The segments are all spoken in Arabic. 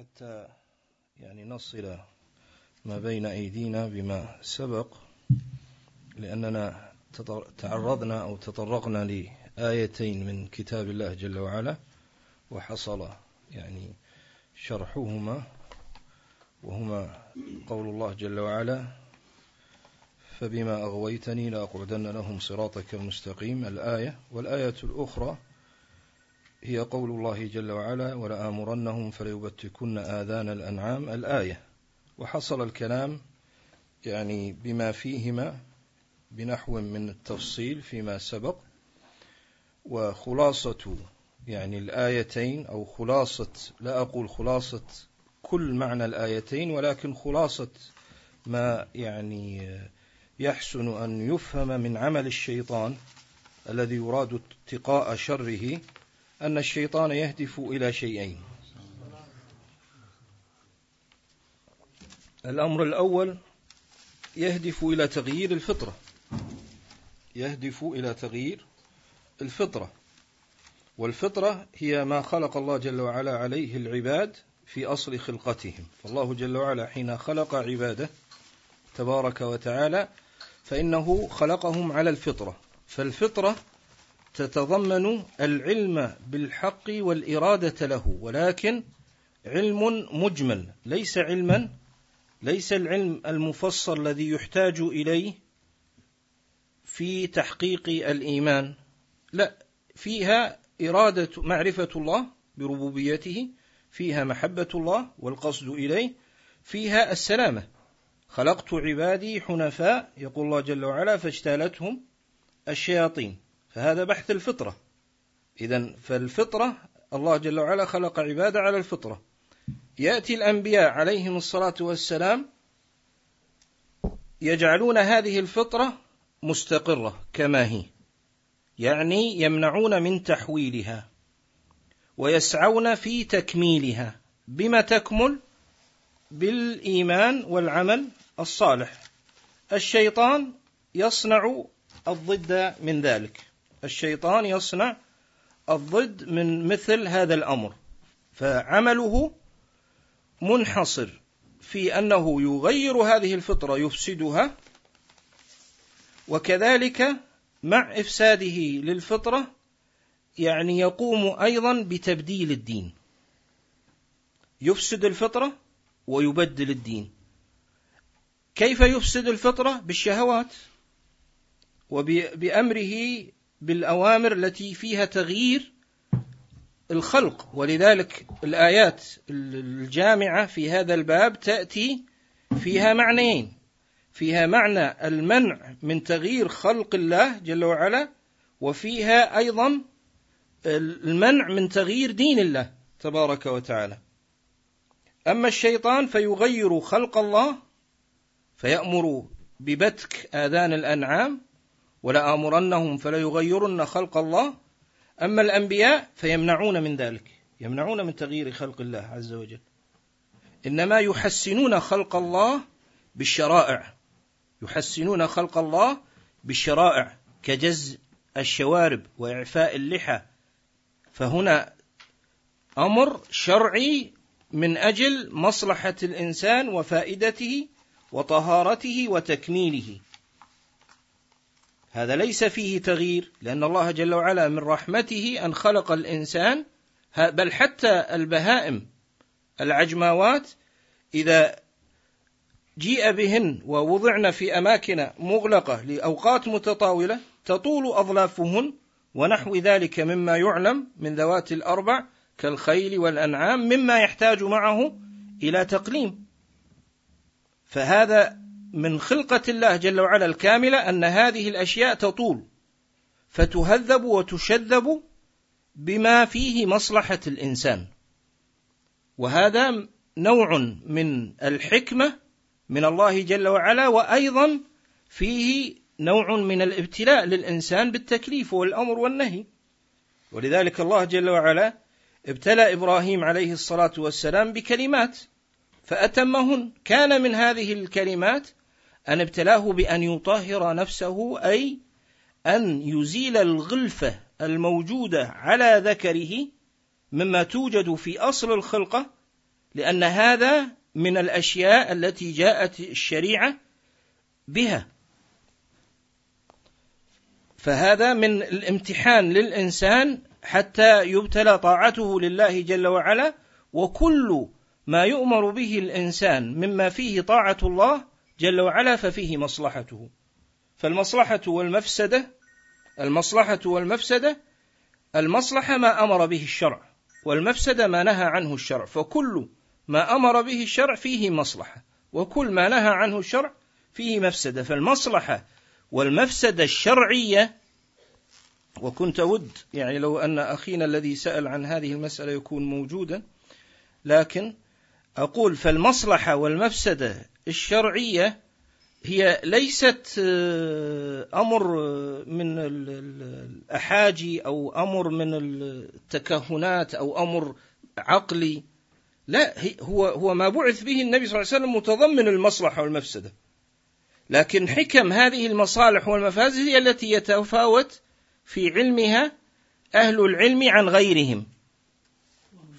حتى يعني نصل ما بين أيدينا بما سبق لأننا تعرضنا أو تطرقنا لآيتين من كتاب الله جل وعلا وحصل يعني شرحهما وهما قول الله جل وعلا فبما أغويتني لأقعدن لهم صراطك المستقيم. الآية والآية الأخرى هي قول الله جل وعلا ولآمرنهم فليبتكن آذان الأنعام الآية وحصل الكلام يعني بما فيهما بنحو من التفصيل فيما سبق. وخلاصة يعني الآيتين أو خلاصة لا أقول خلاصة كل معنى الآيتين ولكن خلاصة ما يعني يحسن أن يفهم من عمل الشيطان الذي يراد اتقاء شره. أن الشيطان يهدف إلى شيئين. الأمر الأول يهدف إلى تغيير الفطرة. يهدف إلى تغيير الفطرة. والفطرة هي ما خلق الله جل وعلا عليه العباد في أصل خلقتهم. فالله جل وعلا حين خلق عباده تبارك وتعالى فإنه خلقهم على الفطرة. فالفطرة تتضمن العلم بالحق والإرادة له ولكن علم مجمل ليس علما ليس العلم المفصل الذي يحتاج إليه في تحقيق الإيمان. لا فيها إرادة معرفة الله بربوبيته فيها محبة الله والقصد إليه فيها السلامة. خلقت عبادي حنفاء يقول الله جل وعلا فاجتالتهم الشياطين. فهذا بحث الفطرة. إذا فالفطرة الله جل وعلا خلق عبادة على الفطرة. يأتي الأنبياء عليهم الصلاة والسلام يجعلون هذه الفطرة مستقرة كما هي. يعني يمنعون من تحويلها ويسعون في تكميلها. بما تكمل؟ بالإيمان والعمل الصالح. الشيطان يصنع الضد من ذلك. الشيطان يصنع الضد من مثل هذا الأمر فعمله منحصر في أنه يغير هذه الفطرة يفسدها وكذلك مع إفساده للفطرة يعني يقوم أيضا بتبديل الدين. يفسد الفطرة ويبدل الدين. كيف يفسد الفطرة؟ بالشهوات وبامره بالأوامر التي فيها تغيير الخلق. ولذلك الآيات الجامعة في هذا الباب تأتي فيها معنيين. فيها معنى المنع من تغيير خلق الله جل وعلا وفيها أيضا المنع من تغيير دين الله تبارك وتعالى. أما الشيطان فيغير خلق الله فيأمر ببتك آذان الأنعام ولآمرنهم فليغيرن خلق الله. أما الأنبياء فيمنعون من ذلك يمنعون من تغيير خلق الله عز وجل. إنما يحسنون خلق الله بالشرائع يحسنون خلق الله بالشرائع كجز الشوارب وإعفاء اللحى. فهنا أمر شرعي من أجل مصلحة الإنسان وفائدته وطهارته وتكميله. هذا ليس فيه تغيير لأن الله جل وعلا من رحمته أن خلق الإنسان بل حتى البهائم العجماوات إذا جيء بهن ووضعن في أماكن مغلقة لأوقات متطاولة تطول أظلافهن ونحو ذلك مما يعلم من ذوات الأربع كالخيل والأنعام مما يحتاج معه إلى تقليم. فهذا من خلقة الله جل وعلا الكاملة أن هذه الأشياء تطول فتهذب وتشذب بما فيه مصلحة الإنسان. وهذا نوع من الحكمة من الله جل وعلا وأيضا فيه نوع من الابتلاء للإنسان بالتكليف والأمر والنهي. ولذلك الله جل وعلا ابتلى إبراهيم عليه الصلاة والسلام بكلمات فأتمهن. كان من هذه الكلمات أن ابتلاه بأن يطهر نفسه أي أن يزيل الغلفة الموجودة على ذكره مما توجد في أصل الخلقة لأن هذا من الأشياء التي جاءت الشريعة بها. فهذا من الامتحان للإنسان حتى يبتلى طاعته لله جل وعلا وكل ما يؤمر به الإنسان مما فيه طاعة الله جل وعلا ففيه مصلحته. فالمصلحة والمفسدة المصلحة والمفسدة المصلحة ما أمر به الشرع والمفسدة ما نهى عنه الشرع. فكل ما أمر به الشرع فيه مصلحة وكل ما نهى عنه الشرع فيه مفسدة. فالمصلحة والمفسدة الشرعية وكنت ود يعني لو أن أخينا الذي سأل عن هذه المسألة يكون موجودا لكن أقول فالمصلحة والمفسدة الشرعية هي ليست آه، أمر من الأحاجي أو أمر من التكهنات أو أمر عقلي. لا هو هو ما بعث به النبي صلى الله عليه وسلم متضمن المصلحة والمفسدة. لكن حكم هذه المصالح والمفاسد هي التي يتفاوت في علمها أهل العلم عن غيرهم.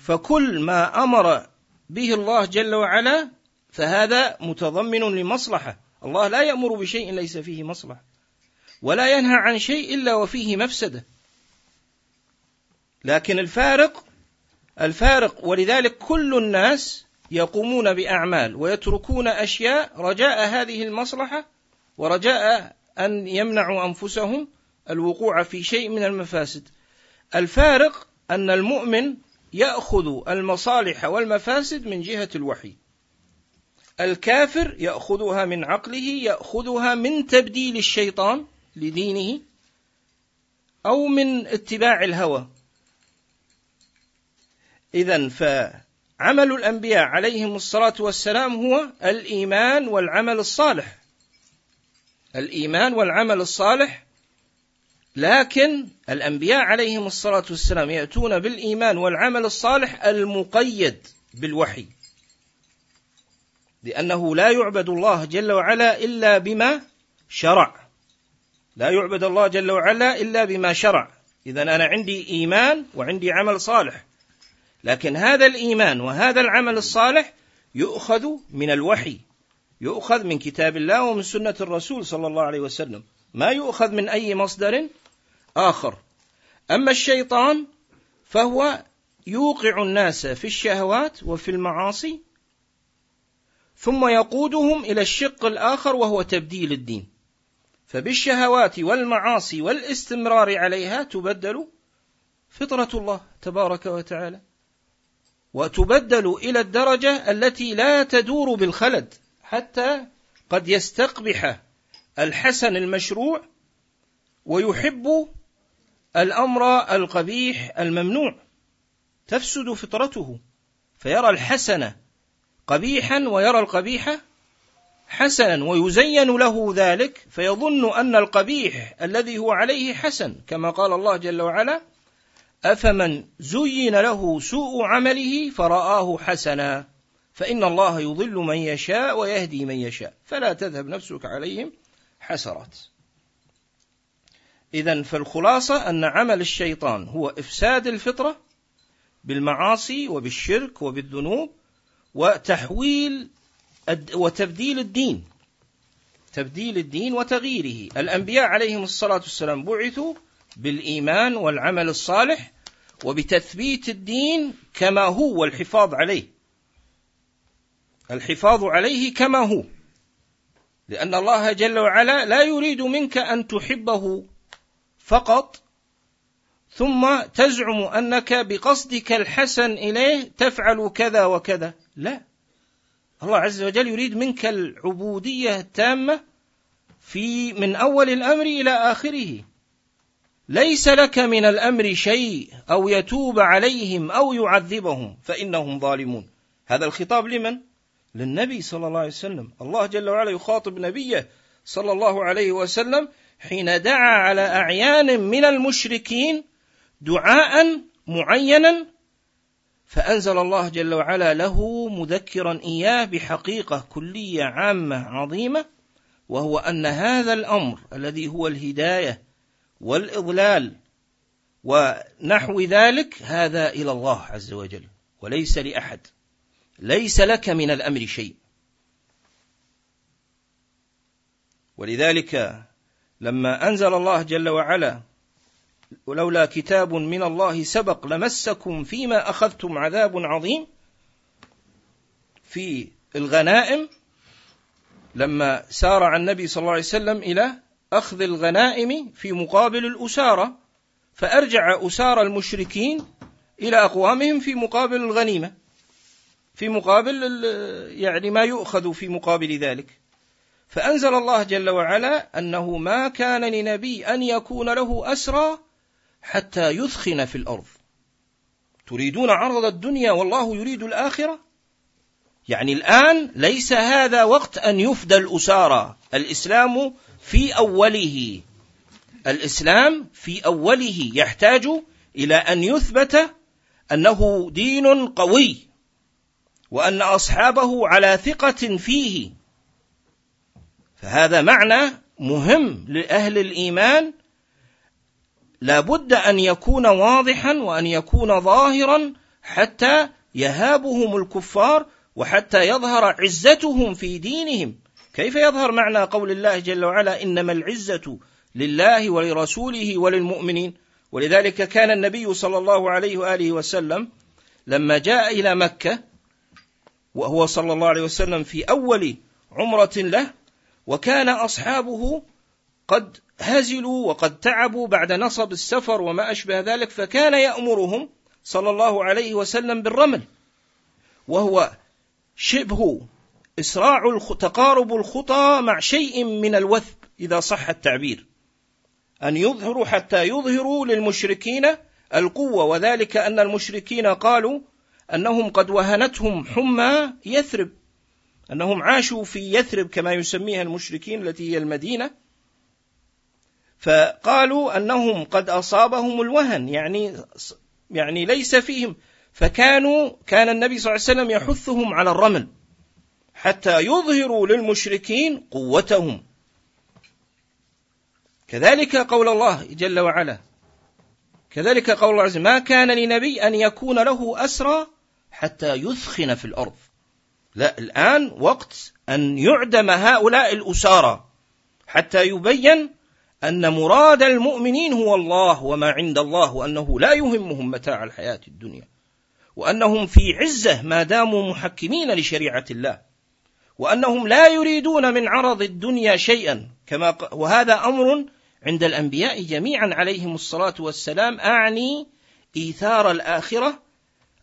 فكل ما أمر به الله جل وعلا فهذا متضمن لمصلحة. الله لا يأمر بشيء ليس فيه مصلحة. ولا ينهى عن شيء إلا وفيه مفسدة. لكن الفارق الفارق ولذلك كل الناس يقومون بأعمال ويتركون أشياء رجاء هذه المصلحة ورجاء أن يمنعوا أنفسهم الوقوع في شيء من المفاسد. الفارق أن المؤمن يأخذ المصالح والمفاسد من جهة الوحي. الكافر يأخذها من عقله يأخذها من تبديل الشيطان لدينه أو من اتباع الهوى. إذا فعمل الأنبياء عليهم الصلاة والسلام هو الإيمان والعمل الصالح. الإيمان والعمل الصالح لكن الأنبياء عليهم الصلاة والسلام يأتون بالإيمان والعمل الصالح المقيد بالوحي. لأنه لا يعبد الله جل وعلا إلا بما شرع. لا يعبد الله جل وعلا إلا بما شرع. إذا أنا عندي إيمان وعندي عمل صالح. لكن هذا الإيمان وهذا العمل الصالح يؤخذ من الوحي. يؤخذ من كتاب الله ومن سنة الرسول صلى الله عليه وسلم. ما يؤخذ من أي مصدر آخر. أما الشيطان فهو يوقع الناس في الشهوات وفي المعاصي ثم يقودهم إلى الشق الآخر وهو تبديل الدين. فبالشهوات والمعاصي والاستمرار عليها تبدل فطرة الله تبارك وتعالى وتبدل إلى الدرجة التي لا تدور بالخلد حتى قد يستقبح الحسن المشروع ويحب الأمر القبيح الممنوع. تفسد فطرته. فيرى الحسن قبيحا ويرى القبيح حسنا ويزين له ذلك. فيظن أن القبيح الذي هو عليه حسن كما قال الله جل وعلا أفمن زين له سوء عمله فرآه حسنا. فإن الله يضل من يشاء ويهدي من يشاء. فلا تذهب نفسك عليهم حسرات. إذا فالخلاصة أن عمل الشيطان هو إفساد الفطرة بالمعاصي وبالشرك وبالذنوب وتحويل وتبديل الدين. تبديل الدين وتغييره. الأنبياء عليهم الصلاة والسلام بعثوا بالإيمان والعمل الصالح وبتثبيت الدين كما هو والحفاظ عليه. الحفاظ عليه كما هو. لأن الله جل وعلا لا يريد منك أن تحبه فقط ثم تزعم أنك بقصدك الحسن إليه تفعل كذا وكذا. لا. الله عز وجل يريد منك العبودية التامة في من أول الأمر إلى آخره. ليس لك من الأمر شيء أو يتوب عليهم أو يعذبهم فإنهم ظالمون. هذا الخطاب لمن؟ للنبي صلى الله عليه وسلم. الله جل وعلا يخاطب نبيه صلى الله عليه وسلم حين دعا على أعيان من المشركين دعاء معينا فأنزل الله جل وعلا له مذكرا إياه بحقيقة كلية عامة عظيمة وهو أن هذا الأمر الذي هو الهداية والإضلال ونحو ذلك هذا إلى الله عز وجل وليس لأحد ليس لك من الأمر شيء. ولذلك لما أنزل الله جل وعلا ولولا كتاب من الله سبق لمسكم فيما أخذتم عذاب عظيم في الغنائم. لما سارع النبي صلى الله عليه وسلم إلى أخذ الغنائم في مقابل الأسارة فأرجع أسار المشركين إلى أقوامهم في مقابل الغنيمة في مقابل يعني ما يؤخذ في مقابل ذلك. فأنزل الله جل وعلا أنه ما كان لنبي أن يكون له أسرى حتى يثخن في الأرض. تريدون عرض الدنيا والله يريد الآخرة؟ يعني الآن ليس هذا وقت أن يفدى الأسارى. الإسلام في أوله. الإسلام في أوله. يحتاج إلى أن يثبت أنه دين قوي وأن أصحابه على ثقة فيه. فهذا معنى مهم لأهل الإيمان. لابد أن يكون واضحا وأن يكون ظاهرا حتى يهابهم الكفار وحتى يظهر عزتهم في دينهم. كيف يظهر معنى قول الله جل وعلا إنما العزة لله ولرسوله وللمؤمنين؟ ولذلك كان النبي صلى الله عليه وآله وسلم لما جاء إلى مكة وهو صلى الله عليه وسلم في أول عمرة له وكان أصحابه قد هزلوا وقد تعبوا بعد نصب السفر وما أشبه ذلك فكان يأمرهم صلى الله عليه وسلم بالرمل وهو شبه إسراع تقارب الخطى مع شيء من الوثب إذا صح التعبير أن يظهروا حتى يظهروا للمشركين القوة وذلك أن المشركين قالوا أنهم قد وهنتهم حمى يثرب. أنهم عاشوا في يثرب كما يسميها المشركين التي هي المدينة. فقالوا أنهم قد أصابهم الوهن يعني يعني ليس فيهم. فكانوا كان النبي صلى الله عليه وسلم يحثهم على الرمل حتى يظهروا للمشركين قوتهم. كذلك قول الله جل وعلا كذلك قول الله عز ما كان لنبي أن يكون له أسرى حتى يثخن في الأرض. لا الآن وقت أن يعدم هؤلاء الأسارى حتى يبين أن مراد المؤمنين هو الله وما عند الله وأنه لا يهمهم متاع الحياة الدنيا وأنهم في عزة ما داموا محكمين لشريعة الله وأنهم لا يريدون من عرض الدنيا شيئا كما وهذا أمر عند الأنبياء جميعا عليهم الصلاة والسلام أعني إيثار الآخرة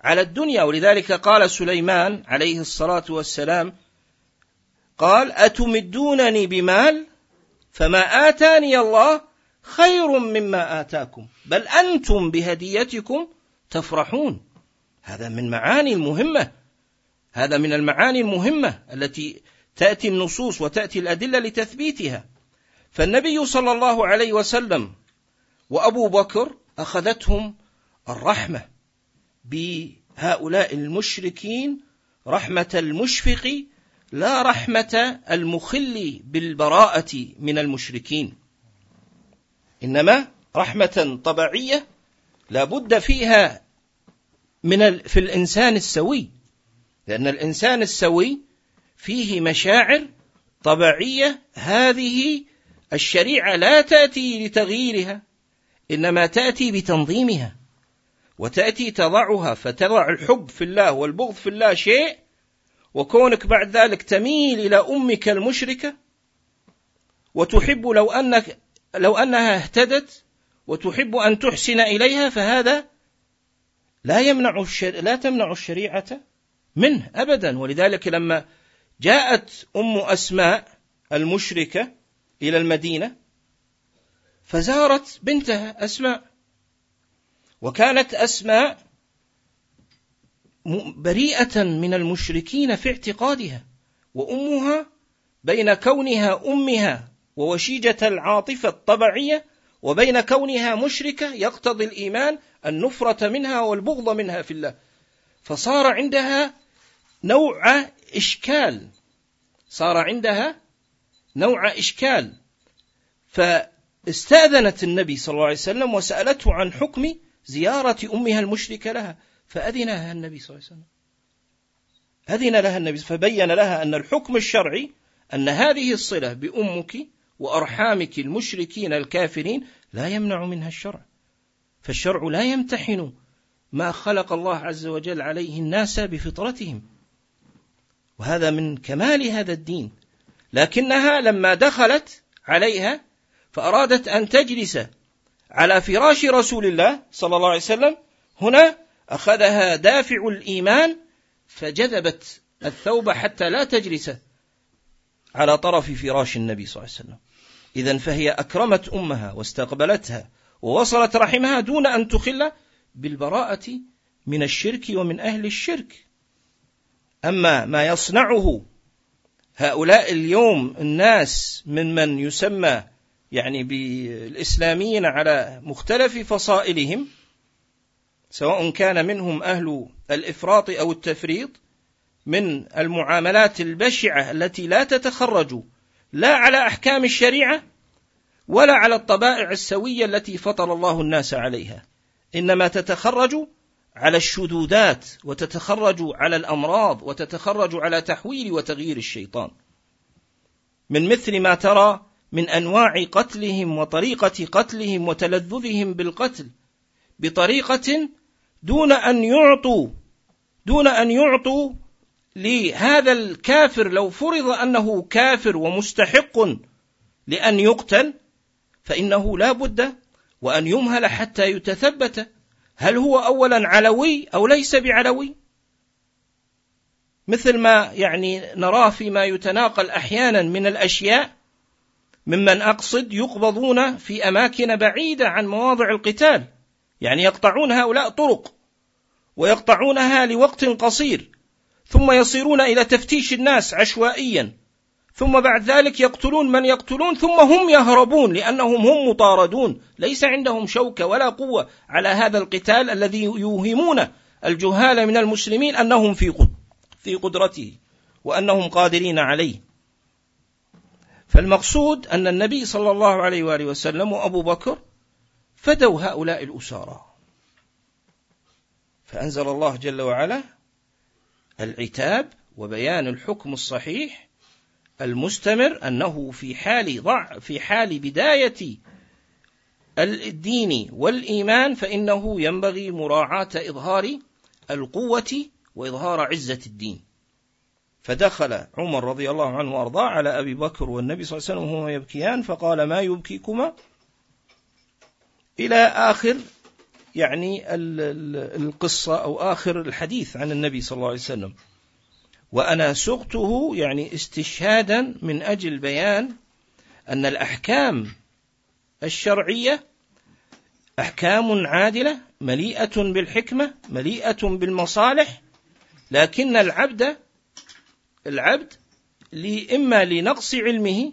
على الدنيا. ولذلك قال سليمان عليه الصلاة والسلام قال أتمدونني بمال فما آتاني الله خير مما آتاكم بل أنتم بهديتكم تفرحون. هذا من معاني المهمة هذا من المعاني المهمة التي تأتي النصوص وتأتي الأدلة لتثبيتها. فالنبي صلى الله عليه وسلم وأبو بكر أخذتهم الرحمة. بهؤلاء المشركين رحمة المشفق لا رحمة المخل بالبراءة من المشركين. إنما رحمة طبيعية لا بد فيها من في الإنسان السوي. لأن الإنسان السوي فيه مشاعر طبيعية هذه الشريعة لا تأتي لتغييرها إنما تأتي بتنظيمها. وتأتي تضعها فتضع الحب في الله والبغض في الله شيء وكونك بعد ذلك تميل إلى أمك المشركة وتحب لو أنك لو أنها اهتدت وتحب أن تحسن إليها فهذا لا يمنع الشر... لا تمنع الشريعة منه أبدا. ولذلك لما جاءت أم أسماء المشركة إلى المدينة فزارت بنتها أسماء وكانت أسماء بريئة من المشركين في اعتقادها وأمها بين كونها أمها ووشيجة العاطفة الطبيعية وبين كونها مشركة يقتضي الإيمان النفرة منها والبغض منها في الله. فصار عندها نوع إشكال صار عندها نوع إشكال. فاستأذنت النبي صلى الله عليه وسلم وسألته عن حكم زيارة أمها المشركة لها فأذنها النبي صلى الله عليه وسلم. أذن لها النبي فبين لها أن الحكم الشرعي أن هذه الصلة بأمك وأرحامك المشركين الكافرين لا يمنع منها الشرع. فالشرع لا يمتحن ما خلق الله عز وجل عليه الناس بفطرتهم. وهذا من كمال هذا الدين. لكنها لما دخلت عليها فأرادت أن تجلس على فراش رسول الله صلى الله عليه وسلم هنا أخذها دافع الإيمان فجذبت الثوب حتى لا تجلس على طرف فراش النبي صلى الله عليه وسلم. إذا فهي أكرمت أمها واستقبلتها ووصلت رحمها دون أن تخل بالبراءة من الشرك ومن أهل الشرك. أما ما يصنعه هؤلاء اليوم الناس من من يسمى يعني بالإسلاميين على مختلف فصائلهم سواء كان منهم أهل الإفراط أو التفريط من المعاملات البشعة التي لا تتخرج لا على أحكام الشريعة ولا على الطبائع السوية التي فطر الله الناس عليها. إنما تتخرج على الشذوذات وتتخرج على الأمراض وتتخرج على تحويل وتغيير الشيطان. من مثل ما ترى من أنواع قتلهم وطريقة قتلهم وتلذذهم بالقتل بطريقة دون أن يعطوا دون أن يعطوا لهذا الكافر لو فرض أنه كافر ومستحق لأن يقتل فإنه لا بد وأن يمهل حتى يتثبت هل هو أولا علوي أو ليس بعلوي. مثل ما يعني نراه فيما يتناقل أحيانا من الأشياء ممن أقصد يقبضون في أماكن بعيدة عن مواضع القتال. يعني يقطعون هؤلاء طرق ويقطعونها لوقت قصير ثم يصيرون إلى تفتيش الناس عشوائيا ثم بعد ذلك يقتلون من يقتلون ثم هم يهربون لأنهم هم مطاردون. ليس عندهم شوكة ولا قوة على هذا القتال الذي يوهمون الجهال من المسلمين أنهم في في قدرته وأنهم قادرين عليه. فالمقصود أن النبي صلى الله عليه وآله وسلم وأبو بكر فدوا هؤلاء الأسارى. فأنزل الله جل وعلا العتاب وبيان الحكم الصحيح المستمر أنه في حال ضع في حال بداية الدين والإيمان فإنه ينبغي مراعاة إظهار القوة وإظهار عزة الدين. فدخل عمر رضي الله عنه وأرضاه على أبي بكر والنبي صلى الله عليه وسلم وهما يبكيان فقال ما يبكيكما؟ إلى آخر يعني القصة أو آخر الحديث عن النبي صلى الله عليه وسلم. وأنا سقته يعني استشهادا من أجل بيان أن الأحكام الشرعية أحكام عادلة مليئة بالحكمة مليئة بالمصالح لكن العبد العبد إما لنقص علمه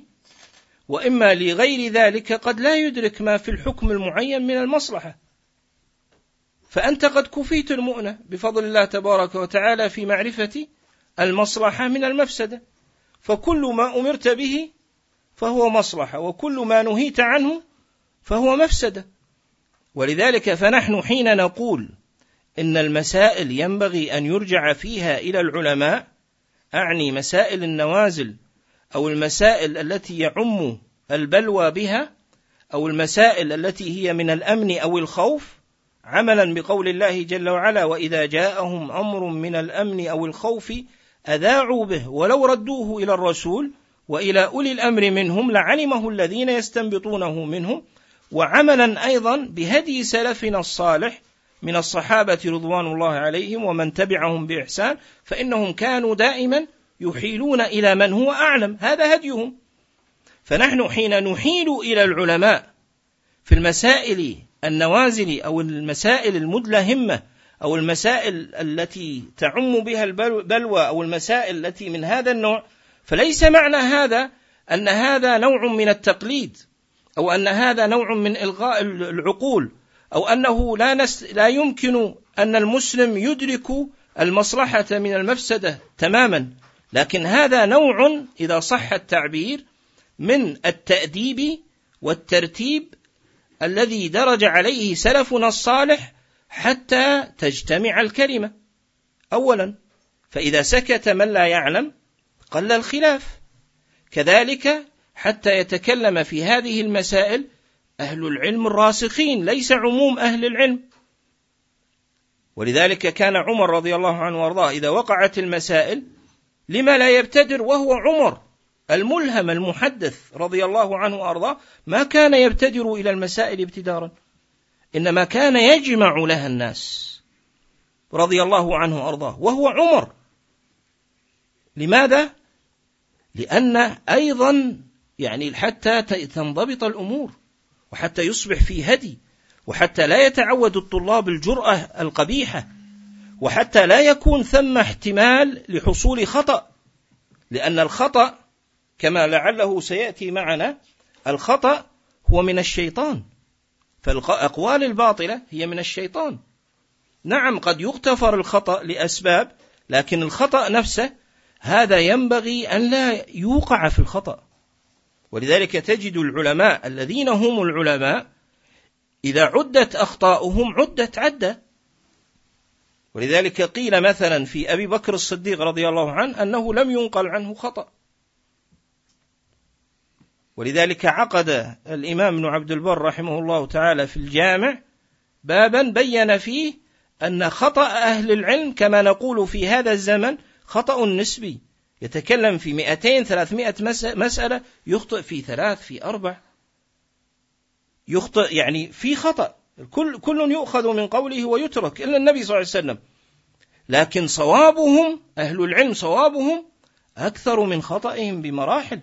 وإما لغير ذلك قد لا يدرك ما في الحكم المعين من المصلحة. فأنت قد كفيت المؤنة بفضل الله تبارك وتعالى في معرفة المصلحة من المفسدة. فكل ما أمرت به فهو مصلحة وكل ما نهيت عنه فهو مفسدة. ولذلك فنحن حين نقول إن المسائل ينبغي أن يرجع فيها إلى العلماء أعني مسائل النوازل أو المسائل التي يعم البلوى بها أو المسائل التي هي من الأمن أو الخوف عملا بقول الله جل وعلا وإذا جاءهم أمر من الأمن أو الخوف أذاعوا به ولو ردوه إلى الرسول وإلى أولي الأمر منهم لعلمه الذين يستنبطونه منهم. وعملا أيضا بهدي سلفنا الصالح من الصحابة رضوان الله عليهم ومن تبعهم بإحسان فإنهم كانوا دائما يحيلون إلى من هو أعلم. هذا هديهم. فنحن حين نحيل إلى العلماء في المسائل النوازل أو المسائل المدلهمة أو المسائل التي تعم بها البلوى أو المسائل التي من هذا النوع فليس معنى هذا أن هذا نوع من التقليد أو أن هذا نوع من إلغاء العقول أو أنه لا, نس لا يمكن أن المسلم يدرك المصلحة من المفسدة تماما. لكن هذا نوع إذا صح التعبير من التأديب والترتيب الذي درج عليه سلفنا الصالح حتى تجتمع الكلمة. أولا فإذا سكت من لا يعلم قل الخلاف. كذلك حتى يتكلم في هذه المسائل أهل العلم الراسخين ليس عموم أهل العلم. ولذلك كان عمر رضي الله عنه وأرضاه إذا وقعت المسائل لما لا يبتدر وهو عمر الملهم المحدث رضي الله عنه وأرضاه ما كان يبتدر إلى المسائل ابتدارا. إنما كان يجمع لها الناس رضي الله عنه وأرضاه وهو عمر. لماذا؟ لأن أيضا يعني حتى تنضبط الأمور. وحتى يصبح في هدي وحتى لا يتعود الطلاب الجرأة القبيحة وحتى لا يكون ثم احتمال لحصول خطأ لأن الخطأ كما لعله سيأتي معنا الخطأ هو من الشيطان فالأقوال الباطلة هي من الشيطان. نعم قد يغتفر الخطأ لأسباب لكن الخطأ نفسه هذا ينبغي أن لا يوقع في الخطأ. ولذلك تجد العلماء الذين هم العلماء إذا عدت أخطاؤهم عدت عدة. ولذلك قيل مثلا في أبي بكر الصديق رضي الله عنه أنه لم ينقل عنه خطأ. ولذلك عقد الإمام ابن عبد البر رحمه الله تعالى في الجامع بابا بين فيه أن خطأ أهل العلم كما نقول في هذا الزمن خطأ نسبي. يتكلم في 200 300 مسألة يخطئ في ثلاث في أربع. يخطئ يعني في خطأ. كل كل يؤخذ من قوله ويترك إلا النبي صلى الله عليه وسلم. لكن صوابهم أهل العلم صوابهم أكثر من خطئهم بمراحل.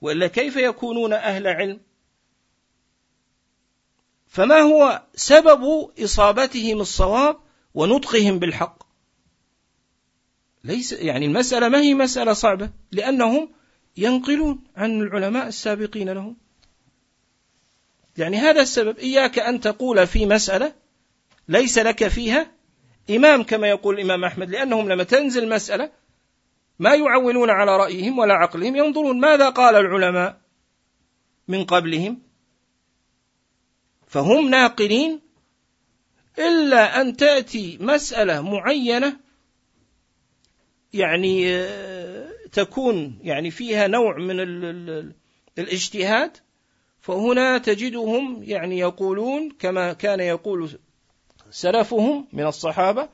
وإلا كيف يكونون أهل علم؟ فما هو سبب إصابتهم الصواب ونطقهم بالحق؟ ليس يعني المسألة ما هي مسألة صعبة؟ لأنهم ينقلون عن العلماء السابقين لهم. يعني هذا السبب إياك أن تقول في مسألة ليس لك فيها إمام كما يقول الإمام أحمد لأنهم لما تنزل مسألة ما يعولون على رأيهم ولا عقلهم ينظرون ماذا قال العلماء من قبلهم. فهم ناقلين إلا أن تأتي مسألة معينة يعني آه، تكون يعني فيها نوع من الاجتهاد فهنا تجدهم يعني يقولون كما كان يقول سلفهم من الصحابة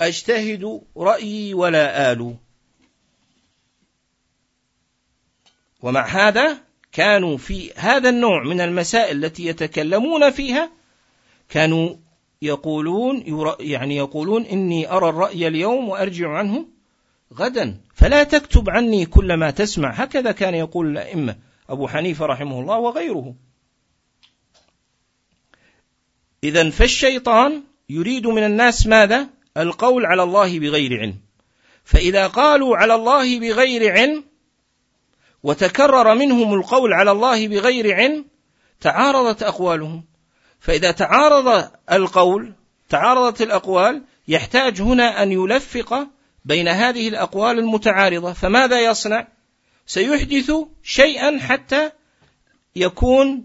أجتهد رأيي ولا آلو ومع هذا كانوا في هذا النوع من المسائل التي يتكلمون فيها كانوا يقولون يعني يقولون إني أرى الرأي اليوم وأرجع عنه غدا فلا تكتب عني كل ما تسمع. هكذا كان يقول الأئمة أبو حنيفة رحمه الله وغيره. إذا فالشيطان يريد من الناس ماذا؟ القول على الله بغير علم. فإذا قالوا على الله بغير علم وتكرر منهم القول على الله بغير علم تعارضت أقوالهم. فإذا تعارض القول تعارضت الأقوال يحتاج هنا أن يلفق بين هذه الأقوال المتعارضة فماذا يصنع؟ سيحدث شيئا حتى يكون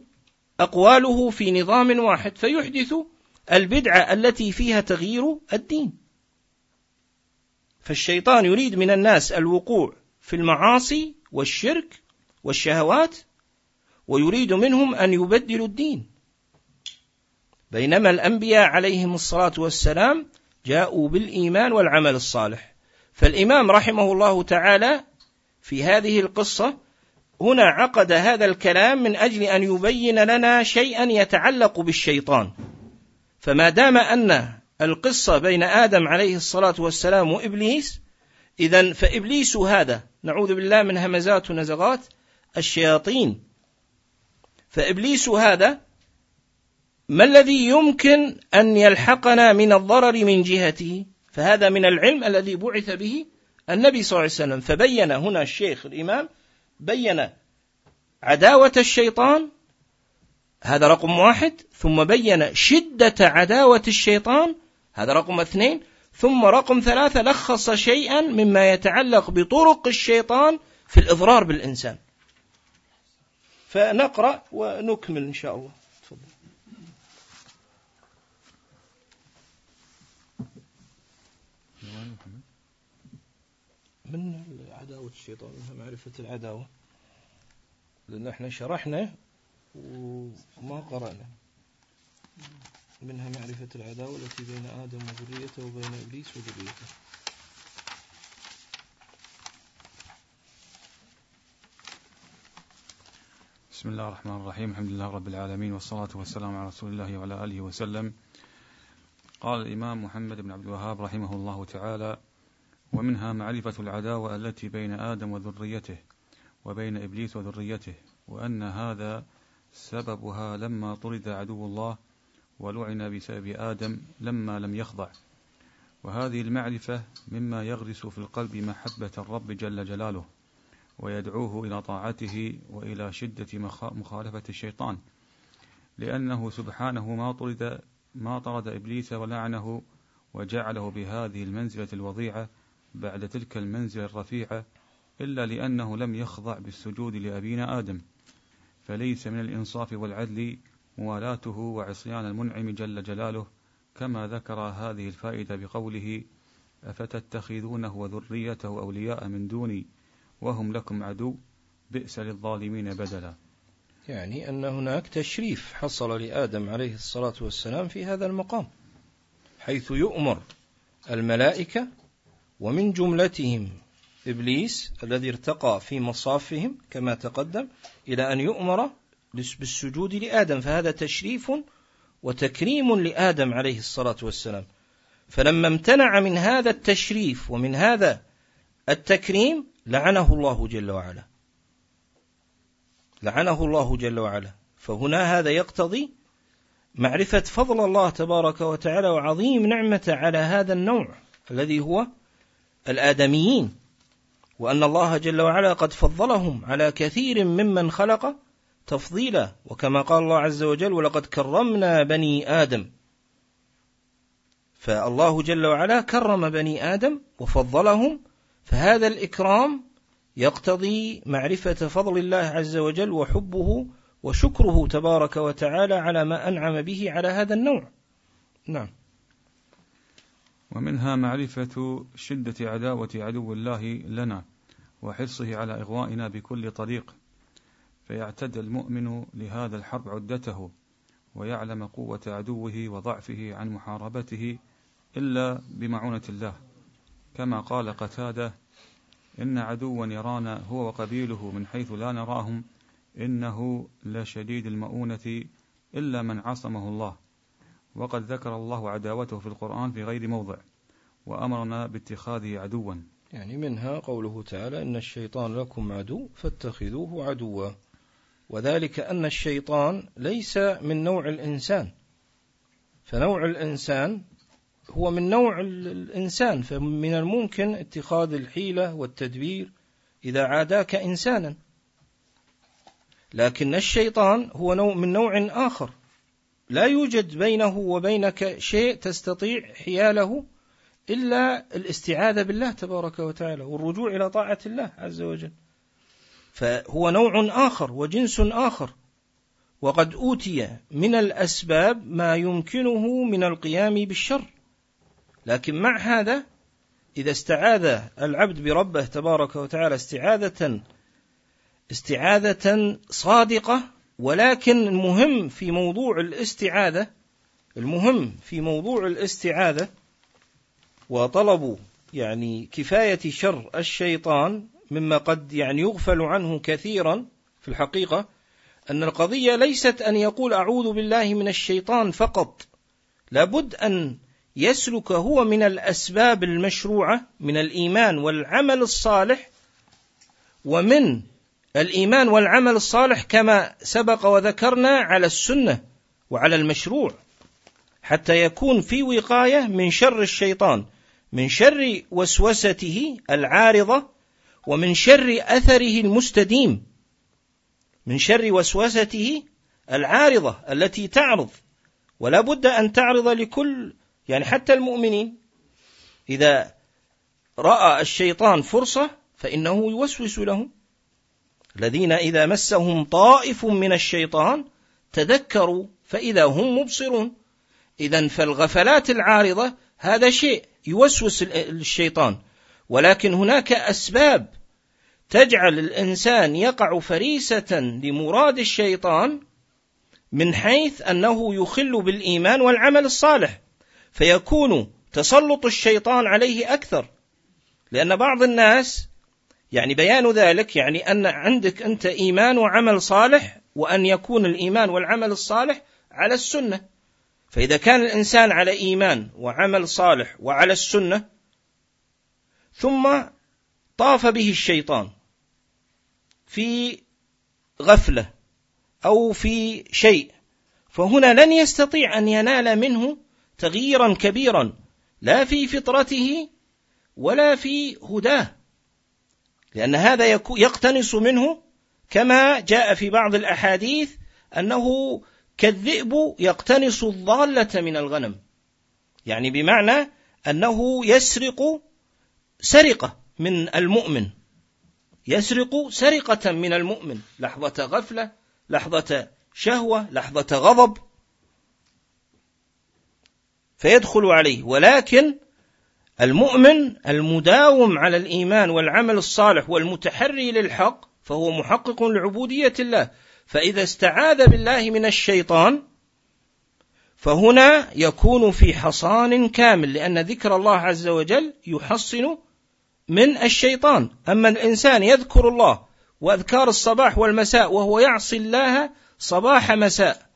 أقواله في نظام واحد فيحدث البدعة التي فيها تغيير الدين. فالشيطان يريد من الناس الوقوع في المعاصي والشرك والشهوات ويريد منهم أن يبدلوا الدين. بينما الأنبياء عليهم الصلاة والسلام جاءوا بالإيمان والعمل الصالح. فالإمام رحمه الله تعالى في هذه القصة هنا عقد هذا الكلام من أجل أن يبين لنا شيئا يتعلق بالشيطان. فما دام أن القصة بين آدم عليه الصلاة والسلام وإبليس اذا فإبليس هذا نعوذ بالله من همزات ونزغات الشياطين. فإبليس هذا ما الذي يمكن أن يلحقنا من الضرر من جهته؟ فهذا من العلم الذي بعث به النبي صلى الله عليه وسلم. فبين هنا الشيخ الإمام بين عداوة الشيطان هذا رقم واحد ثم بين شدة عداوة الشيطان هذا رقم اثنين ثم رقم ثلاثة لخص شيئا مما يتعلق بطرق الشيطان في الإضرار بالإنسان. فنقرأ ونكمل إن شاء الله. من عداوة الشيطان منها معرفة العداوة. لأن إحنا شرحنا وما قرأنا. منها معرفة العداوة التي بين آدم وذريته وبين إبليس وذريته. بسم الله الرحمن الرحيم. الحمد لله رب العالمين والصلاة والسلام على رسول الله وعلى آله وسلم. قال الإمام محمد بن عبد الوهاب رحمه الله تعالى ومنها معرفة العداوة التي بين آدم وذريته وبين إبليس وذريته وأن هذا سببها لما طرد عدو الله ولعن بسبب آدم لما لم يخضع. وهذه المعرفة مما يغرس في القلب محبة الرب جل جلاله ويدعوه إلى طاعته وإلى شدة مخالفة الشيطان لأنه سبحانه ما طرد ما طرد إبليس ولعنه وجعله بهذه المنزلة الوضيعة بعد تلك المنزلة الرفيعة إلا لأنه لم يخضع بالسجود لأبينا آدم فليس من الإنصاف والعدل موالاته وعصيان المنعم جل جلاله كما ذكر هذه الفائدة بقوله أفتتخذونه وذريته أولياء من دوني وهم لكم عدو بئس للظالمين بدلا. يعني أن هناك تشريف حصل لآدم عليه الصلاة والسلام في هذا المقام حيث يؤمر الملائكة ومن جملتهم إبليس الذي ارتقى في مصافهم كما تقدم إلى أن يؤمر بالسجود لآدم فهذا تشريف وتكريم لآدم عليه الصلاة والسلام. فلما امتنع من هذا التشريف ومن هذا التكريم لعنه الله جل وعلا. لعنه الله جل وعلا. فهنا هذا يقتضي معرفة فضل الله تبارك وتعالى وعظيم نعمة على هذا النوع الذي هو الآدميين وأن الله جل وعلا قد فضلهم على كثير ممن خلق تفضيلا وكما قال الله عز وجل ولقد كرمنا بني آدم. فالله جل وعلا كرم بني آدم وفضلهم فهذا الإكرام يقتضي معرفة فضل الله عز وجل وحبه وشكره تبارك وتعالى على ما أنعم به على هذا النوع. نعم. ومنها معرفة شدة عداوة عدو الله لنا وحرصه على إغوائنا بكل طريق فيعتد المؤمن لهذا الحرب عدته ويعلم قوة عدوه وضعفه عن محاربته إلا بمعونة الله. كما قال قتادة إن عدوا يرانا هو وقبيله من حيث لا نراهم إنه لشديد المؤونة إلا من عصمه الله. وقد ذكر الله عداوته في القرآن في غير موضع وأمرنا باتخاذه عدوا. يعني منها قوله تعالى إن الشيطان لكم عدو فاتخذوه عدوا. وذلك أن الشيطان ليس من نوع الإنسان. فنوع الإنسان هو من نوع الإنسان فمن الممكن اتخاذ الحيلة والتدبير إذا عاداك إنسانا. لكن الشيطان هو نوع من نوع آخر. لا يوجد بينه وبينك شيء تستطيع حياله إلا الاستعاذة بالله تبارك وتعالى والرجوع إلى طاعة الله عز وجل. فهو نوع آخر وجنس آخر. وقد أوتي من الأسباب ما يمكنه من القيام بالشر. لكن مع هذا إذا استعاذ العبد بربه تبارك وتعالى استعاذة استعاذة صادقة ولكن المهم في موضوع الاستعاذة المهم في موضوع الاستعاذة وطلب يعني كفاية شر الشيطان مما قد يعني يغفل عنه كثيرا في الحقيقة أن القضية ليست أن يقول أعوذ بالله من الشيطان فقط. لابد أن يسلك هو من الأسباب المشروعة من الإيمان والعمل الصالح ومن الإيمان والعمل الصالح كما سبق وذكرنا على السنة وعلى المشروع حتى يكون في وقاية من شر الشيطان من شر وسوسته العارضة ومن شر أثره المستديم من شر وسوسته العارضة التي تعرض. ولا بد أن تعرض لكل يعني حتى المؤمنين. إذا رأى الشيطان فرصة فإنه يوسوس لهم. الذين إذا مسهم طائف من الشيطان تذكروا فإذا هم مبصرون. إذا فالغفلات العارضة هذا شيء يوسوس الشيطان. ولكن هناك أسباب تجعل الإنسان يقع فريسة لمراد الشيطان من حيث أنه يخل بالإيمان والعمل الصالح فيكون تسلط الشيطان عليه أكثر. لأن بعض الناس يعني بيان ذلك يعني أن عندك أنت إيمان وعمل صالح وأن يكون الإيمان والعمل الصالح على السنة. فإذا كان الإنسان على إيمان وعمل صالح وعلى السنة ثم طاف به الشيطان في غفلة أو في شيء فهنا لن يستطيع أن ينال منه تغييرا كبيرا لا في فطرته ولا في هداه. لأن هذا يقتنص منه كما جاء في بعض الأحاديث أنه كالذئب يقتنص الضالة من الغنم. يعني بمعنى أنه يسرق سرقة من المؤمن. يسرق سرقة من المؤمن. لحظة غفلة لحظة شهوة لحظة غضب. فيدخل عليه. ولكن المؤمن المداوم على الإيمان والعمل الصالح والمتحري للحق فهو محقق لعبودية الله. فإذا استعاذ بالله من الشيطان فهنا يكون في حصان كامل لأن ذكر الله عز وجل يحصن من الشيطان. أما الإنسان يذكر الله وأذكار الصباح والمساء وهو يعصي الله صباح مساء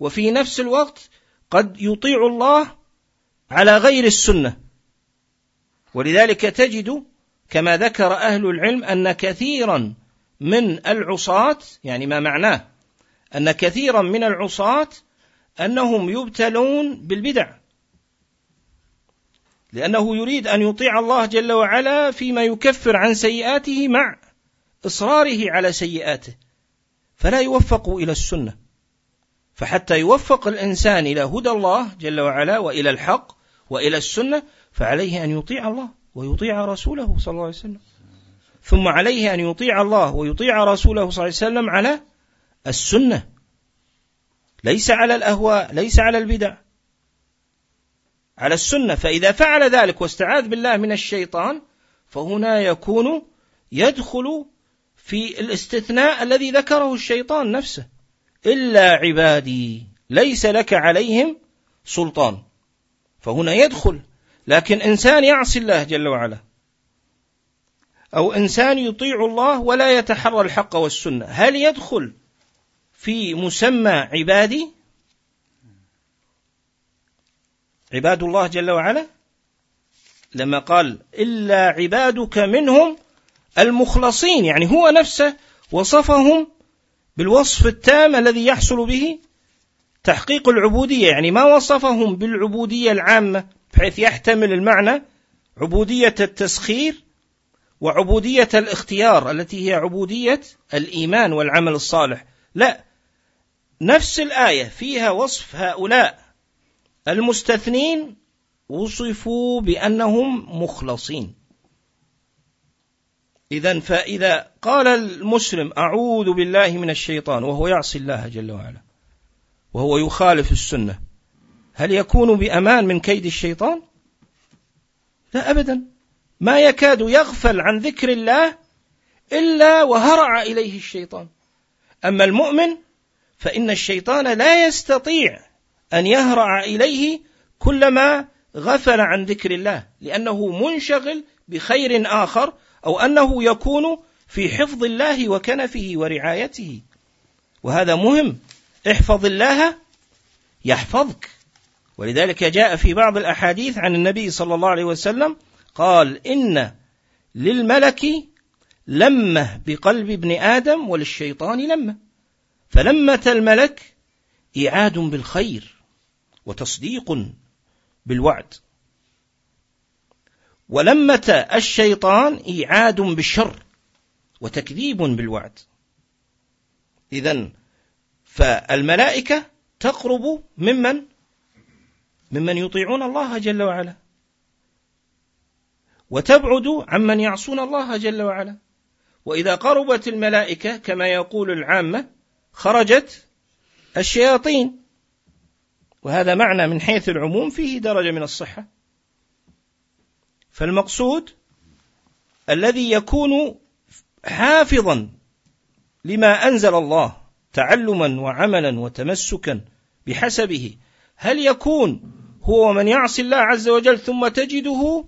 وفي نفس الوقت قد يطيع الله على غير السنة. ولذلك تجد كما ذكر أهل العلم أن كثيرا من العصاة يعني ما معناه؟ أن كثيرا من العصاة أنهم يبتلون بالبدع. لأنه يريد أن يطيع الله جل وعلا فيما يكفر عن سيئاته مع إصراره على سيئاته. فلا يوفق إلى السنة. فحتى يوفق الإنسان إلى هدى الله جل وعلا وإلى الحق وإلى السنة فعليه أن يطيع الله ويطيع رسوله صلى الله عليه وسلم. ثم عليه أن يطيع الله ويطيع رسوله صلى الله عليه وسلم على السنة. ليس على الأهواء ليس على البدع. على السنة. فإذا فعل ذلك واستعاذ بالله من الشيطان فهنا يكون يدخل في الاستثناء الذي ذكره الشيطان نفسه. إلا عبادي ليس لك عليهم سلطان. فهنا يدخل لكن إنسان يعصي الله جل وعلا. أو إنسان يطيع الله ولا يتحرى الحق والسنة. هل يدخل في مسمى عبادي؟ عباد الله جل وعلا؟ لما قال إلا عبادك منهم المخلصين يعني هو نفسه وصفهم بالوصف التام الذي يحصل به تحقيق العبودية يعني ما وصفهم بالعبودية العامة. بحيث يحتمل المعنى عبودية التسخير وعبودية الاختيار التي هي عبودية الإيمان والعمل الصالح. لا نفس الآية فيها وصف هؤلاء المستثنين وصفوا بأنهم مخلصين. إذا فإذا قال المسلم أعوذ بالله من الشيطان وهو يعصي الله جل وعلا وهو يخالف السنة هل يكون بأمان من كيد الشيطان؟ لا أبدا. ما يكاد يغفل عن ذكر الله إلا وهرع إليه الشيطان. أما المؤمن فإن الشيطان لا يستطيع أن يهرع إليه كلما غفل عن ذكر الله لأنه منشغل بخير آخر أو أنه يكون في حفظ الله وكنفه ورعايته. وهذا مهم. احفظ الله يحفظك. ولذلك جاء في بعض الأحاديث عن النبي صلى الله عليه وسلم قال إن للملك لمة بقلب ابن آدم وللشيطان لمة. فلمة الملك إيعاد بالخير وتصديق بالوعد. ولمة الشيطان إيعاد بالشر وتكذيب بالوعد. إذا فالملائكة تقرب ممن؟ ممن يطيعون الله جل وعلا. وتبعد عمن يعصون الله جل وعلا. وإذا قربت الملائكة كما يقول العامة خرجت الشياطين. وهذا معنى من حيث العموم فيه درجة من الصحة. فالمقصود الذي يكون حافظا لما أنزل الله تعلما وعملا وتمسكا بحسبه هل يكون هو من يعصي الله عز وجل ثم تجده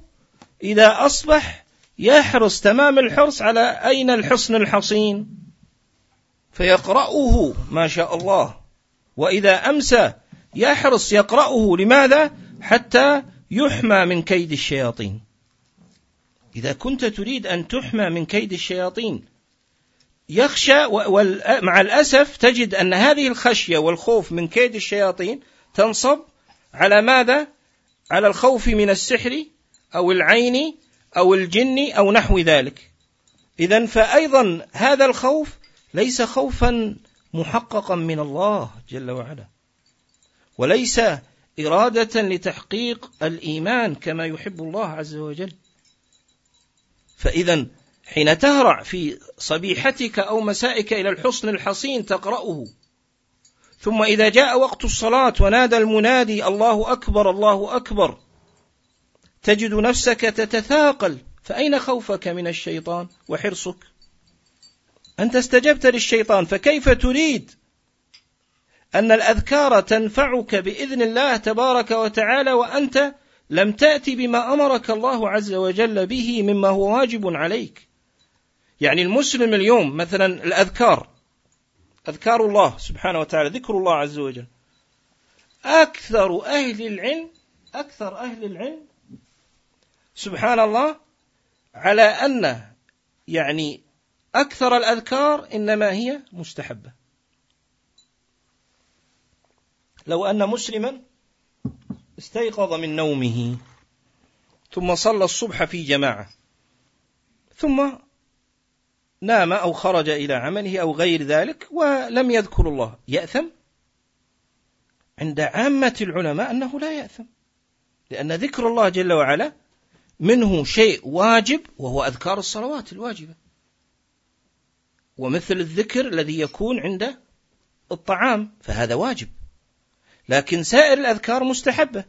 إذا أصبح يحرص تمام الحرص على أين الحصن الحصين؟ فيقرأه ما شاء الله. وإذا أمسى يحرص يقرأه لماذا؟ حتى يحمى من كيد الشياطين. إذا كنت تريد أن تحمى من كيد الشياطين يخشى مع الأسف تجد أن هذه الخشية والخوف من كيد الشياطين تنصب على ماذا؟ على الخوف من السحر أو العين أو الجن أو نحو ذلك إذا فأيضا هذا الخوف ليس خوفا محققا من الله جل وعلا وليس إرادة لتحقيق الإيمان كما يحب الله عز وجل فإذا حين تهرع في صبيحتك أو مسائك إلى الحصن الحصين تقرأه ثم إذا جاء وقت الصلاة ونادى المنادي الله أكبر الله أكبر تجد نفسك تتثاقل فأين خوفك من الشيطان وحرصك؟ أنت استجبت للشيطان فكيف تريد أن الأذكار تنفعك بإذن الله تبارك وتعالى وأنت لم تأتي بما أمرك الله عز وجل به مما هو واجب عليك؟ يعني المسلم اليوم مثلا الأذكار أذكار الله سبحانه وتعالى ذكر الله عز وجل. أكثر أهل العلم أكثر أهل العلم سبحان الله على أن يعني أكثر الأذكار إنما هي مستحبة. لو أن مسلما استيقظ من نومه ثم صلى الصبح في جماعة ثم نام أو خرج إلى عمله أو غير ذلك ولم يذكر الله. يأثم عند عامة العلماء أنه لا يأثم لأن ذكر الله جل وعلا منه شيء واجب وهو أذكار الصلوات الواجبة. ومثل الذكر الذي يكون عند الطعام فهذا واجب لكن سائر الأذكار مستحبة.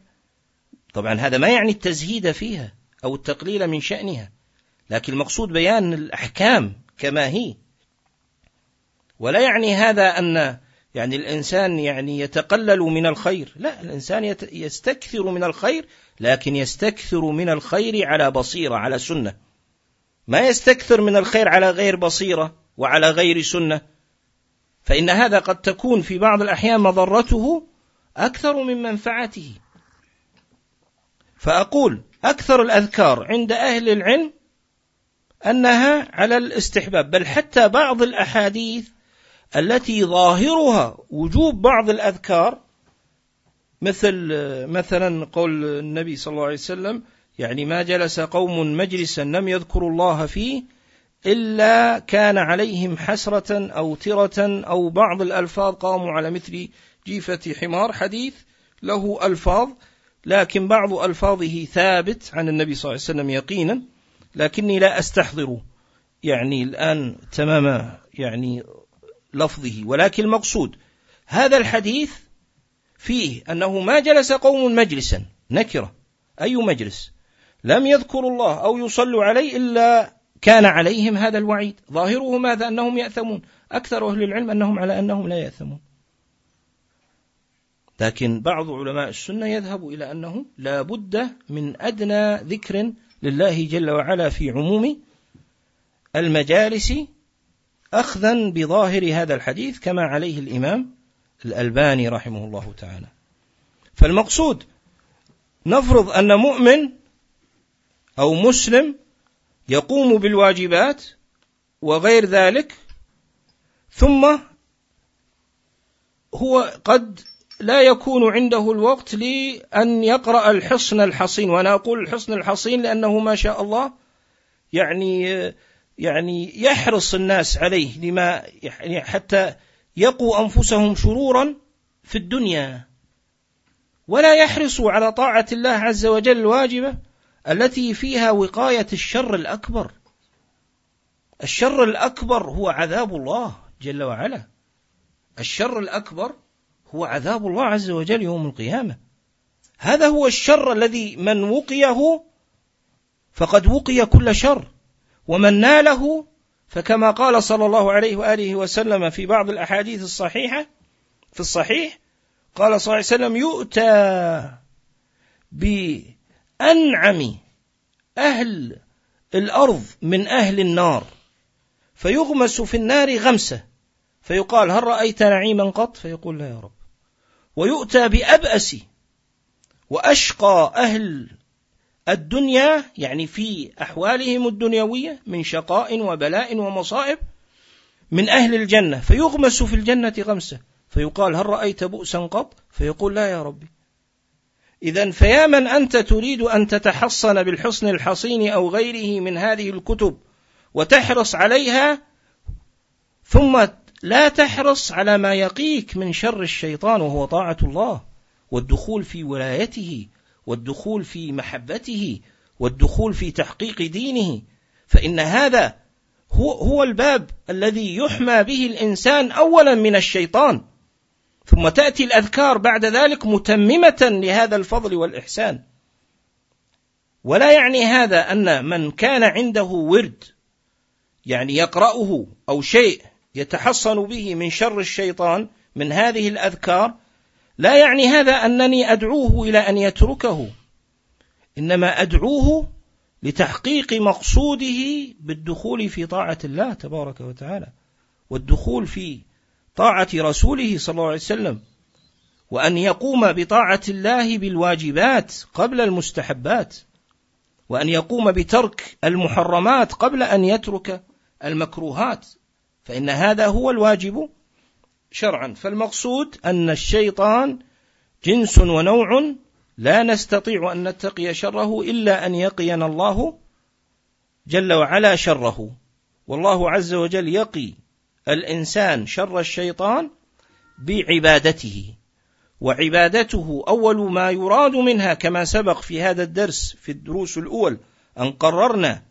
طبعا هذا ما يعني التزهيد فيها أو التقليل من شأنها لكن المقصود بيان الأحكام كما هي. ولا يعني هذا أن يعني الإنسان يعني يتقلل من الخير. لا الإنسان يستكثر من الخير لكن يستكثر من الخير على بصيرة على سنة. ما يستكثر من الخير على غير بصيرة وعلى غير سنة. فإن هذا قد تكون في بعض الأحيان مضرته أكثر من منفعته. فأقول أكثر الأذكار عند أهل العلم أنها على الاستحباب بل حتى بعض الأحاديث التي ظاهرها وجوب بعض الأذكار مثل مثلا قول النبي صلى الله عليه وسلم يعني ما جلس قوم مجلسا لم يذكروا الله فيه إلا كان عليهم حسرة أو ترة أو بعض الألفاظ قاموا على مثل جيفة حمار حديث له ألفاظ لكن بعض ألفاظه ثابت عن النبي صلى الله عليه وسلم يقينا. لكني لا أستحضر يعني الآن تمام يعني لفظه ولكن المقصود هذا الحديث فيه أنه ما جلس قوم مجلسا نكرة. أي مجلس؟ لم يذكروا الله أو يصلوا عليه إلا كان عليهم هذا الوعيد. ظاهره ماذا؟ أنهم يأثمون. أكثر أهل العلم أنهم على أنهم لا يأثمون. لكن بعض علماء السنة يذهب إلى أنه لا بد من أدنى ذكر لله جل وعلا في عموم المجالس أخذا بظاهر هذا الحديث كما عليه الإمام الألباني رحمه الله تعالى. فالمقصود نفرض أن مؤمن أو مسلم يقوم بالواجبات وغير ذلك ثم هو قد لا يكون عنده الوقت لأن يقرأ الحصن الحصين. وأنا أقول الحصن الحصين لأنه ما شاء الله يعني يعني يحرص الناس عليه لما يعني حتى يقوا أنفسهم شرورا في الدنيا. ولا يحرصوا على طاعة الله عز وجل الواجبة التي فيها وقاية الشر الأكبر. الشر الأكبر هو عذاب الله جل وعلا. الشر الأكبر هو عذاب الله عز وجل يوم القيامة. هذا هو الشر الذي من وقيه فقد وقي كل شر ومن ناله فكما قال صلى الله عليه وآله وسلم في بعض الأحاديث الصحيحة في الصحيح قال صلى الله عليه وسلم يؤتى بأنعم أهل الأرض من أهل النار فيغمس في النار غمسة فيقال هل رأيت نعيما قط؟ فيقول لا يا رب. ويؤتى بأبأس وأشقى أهل الدنيا يعني في أحوالهم الدنيوية من شقاء وبلاء ومصائب من أهل الجنة. فيغمس في الجنة غمسة. فيقال هل رأيت بؤسا قط؟ فيقول لا يا ربي. إذا فيا من أنت تريد أن تتحصن بالحصن الحصين أو غيره من هذه الكتب وتحرص عليها ثم لا تحرص على ما يقيك من شر الشيطان وهو طاعة الله والدخول في ولايته والدخول في محبته والدخول في تحقيق دينه. فإن هذا هو هو الباب الذي يحمى به الإنسان أولا من الشيطان. ثم تأتي الأذكار بعد ذلك متممة لهذا الفضل والإحسان. ولا يعني هذا أن من كان عنده ورد يعني يقرأه أو شيء يتحصن به من شر الشيطان من هذه الأذكار لا يعني هذا أنني أدعوه إلى أن يتركه إنما أدعوه لتحقيق مقصوده بالدخول في طاعة الله تبارك وتعالى والدخول في طاعة رسوله صلى الله عليه وسلم وأن يقوم بطاعة الله بالواجبات قبل المستحبات وأن يقوم بترك المحرمات قبل أن يترك المكروهات. فإن هذا هو الواجب شرعا. فالمقصود أن الشيطان جنس ونوع لا نستطيع أن نتقي شره إلا أن يقينا الله جل وعلا شره. والله عز وجل يقي الإنسان شر الشيطان بعبادته وعبادته أول ما يراد منها كما سبق في هذا الدرس في الدروس الأول أن قررنا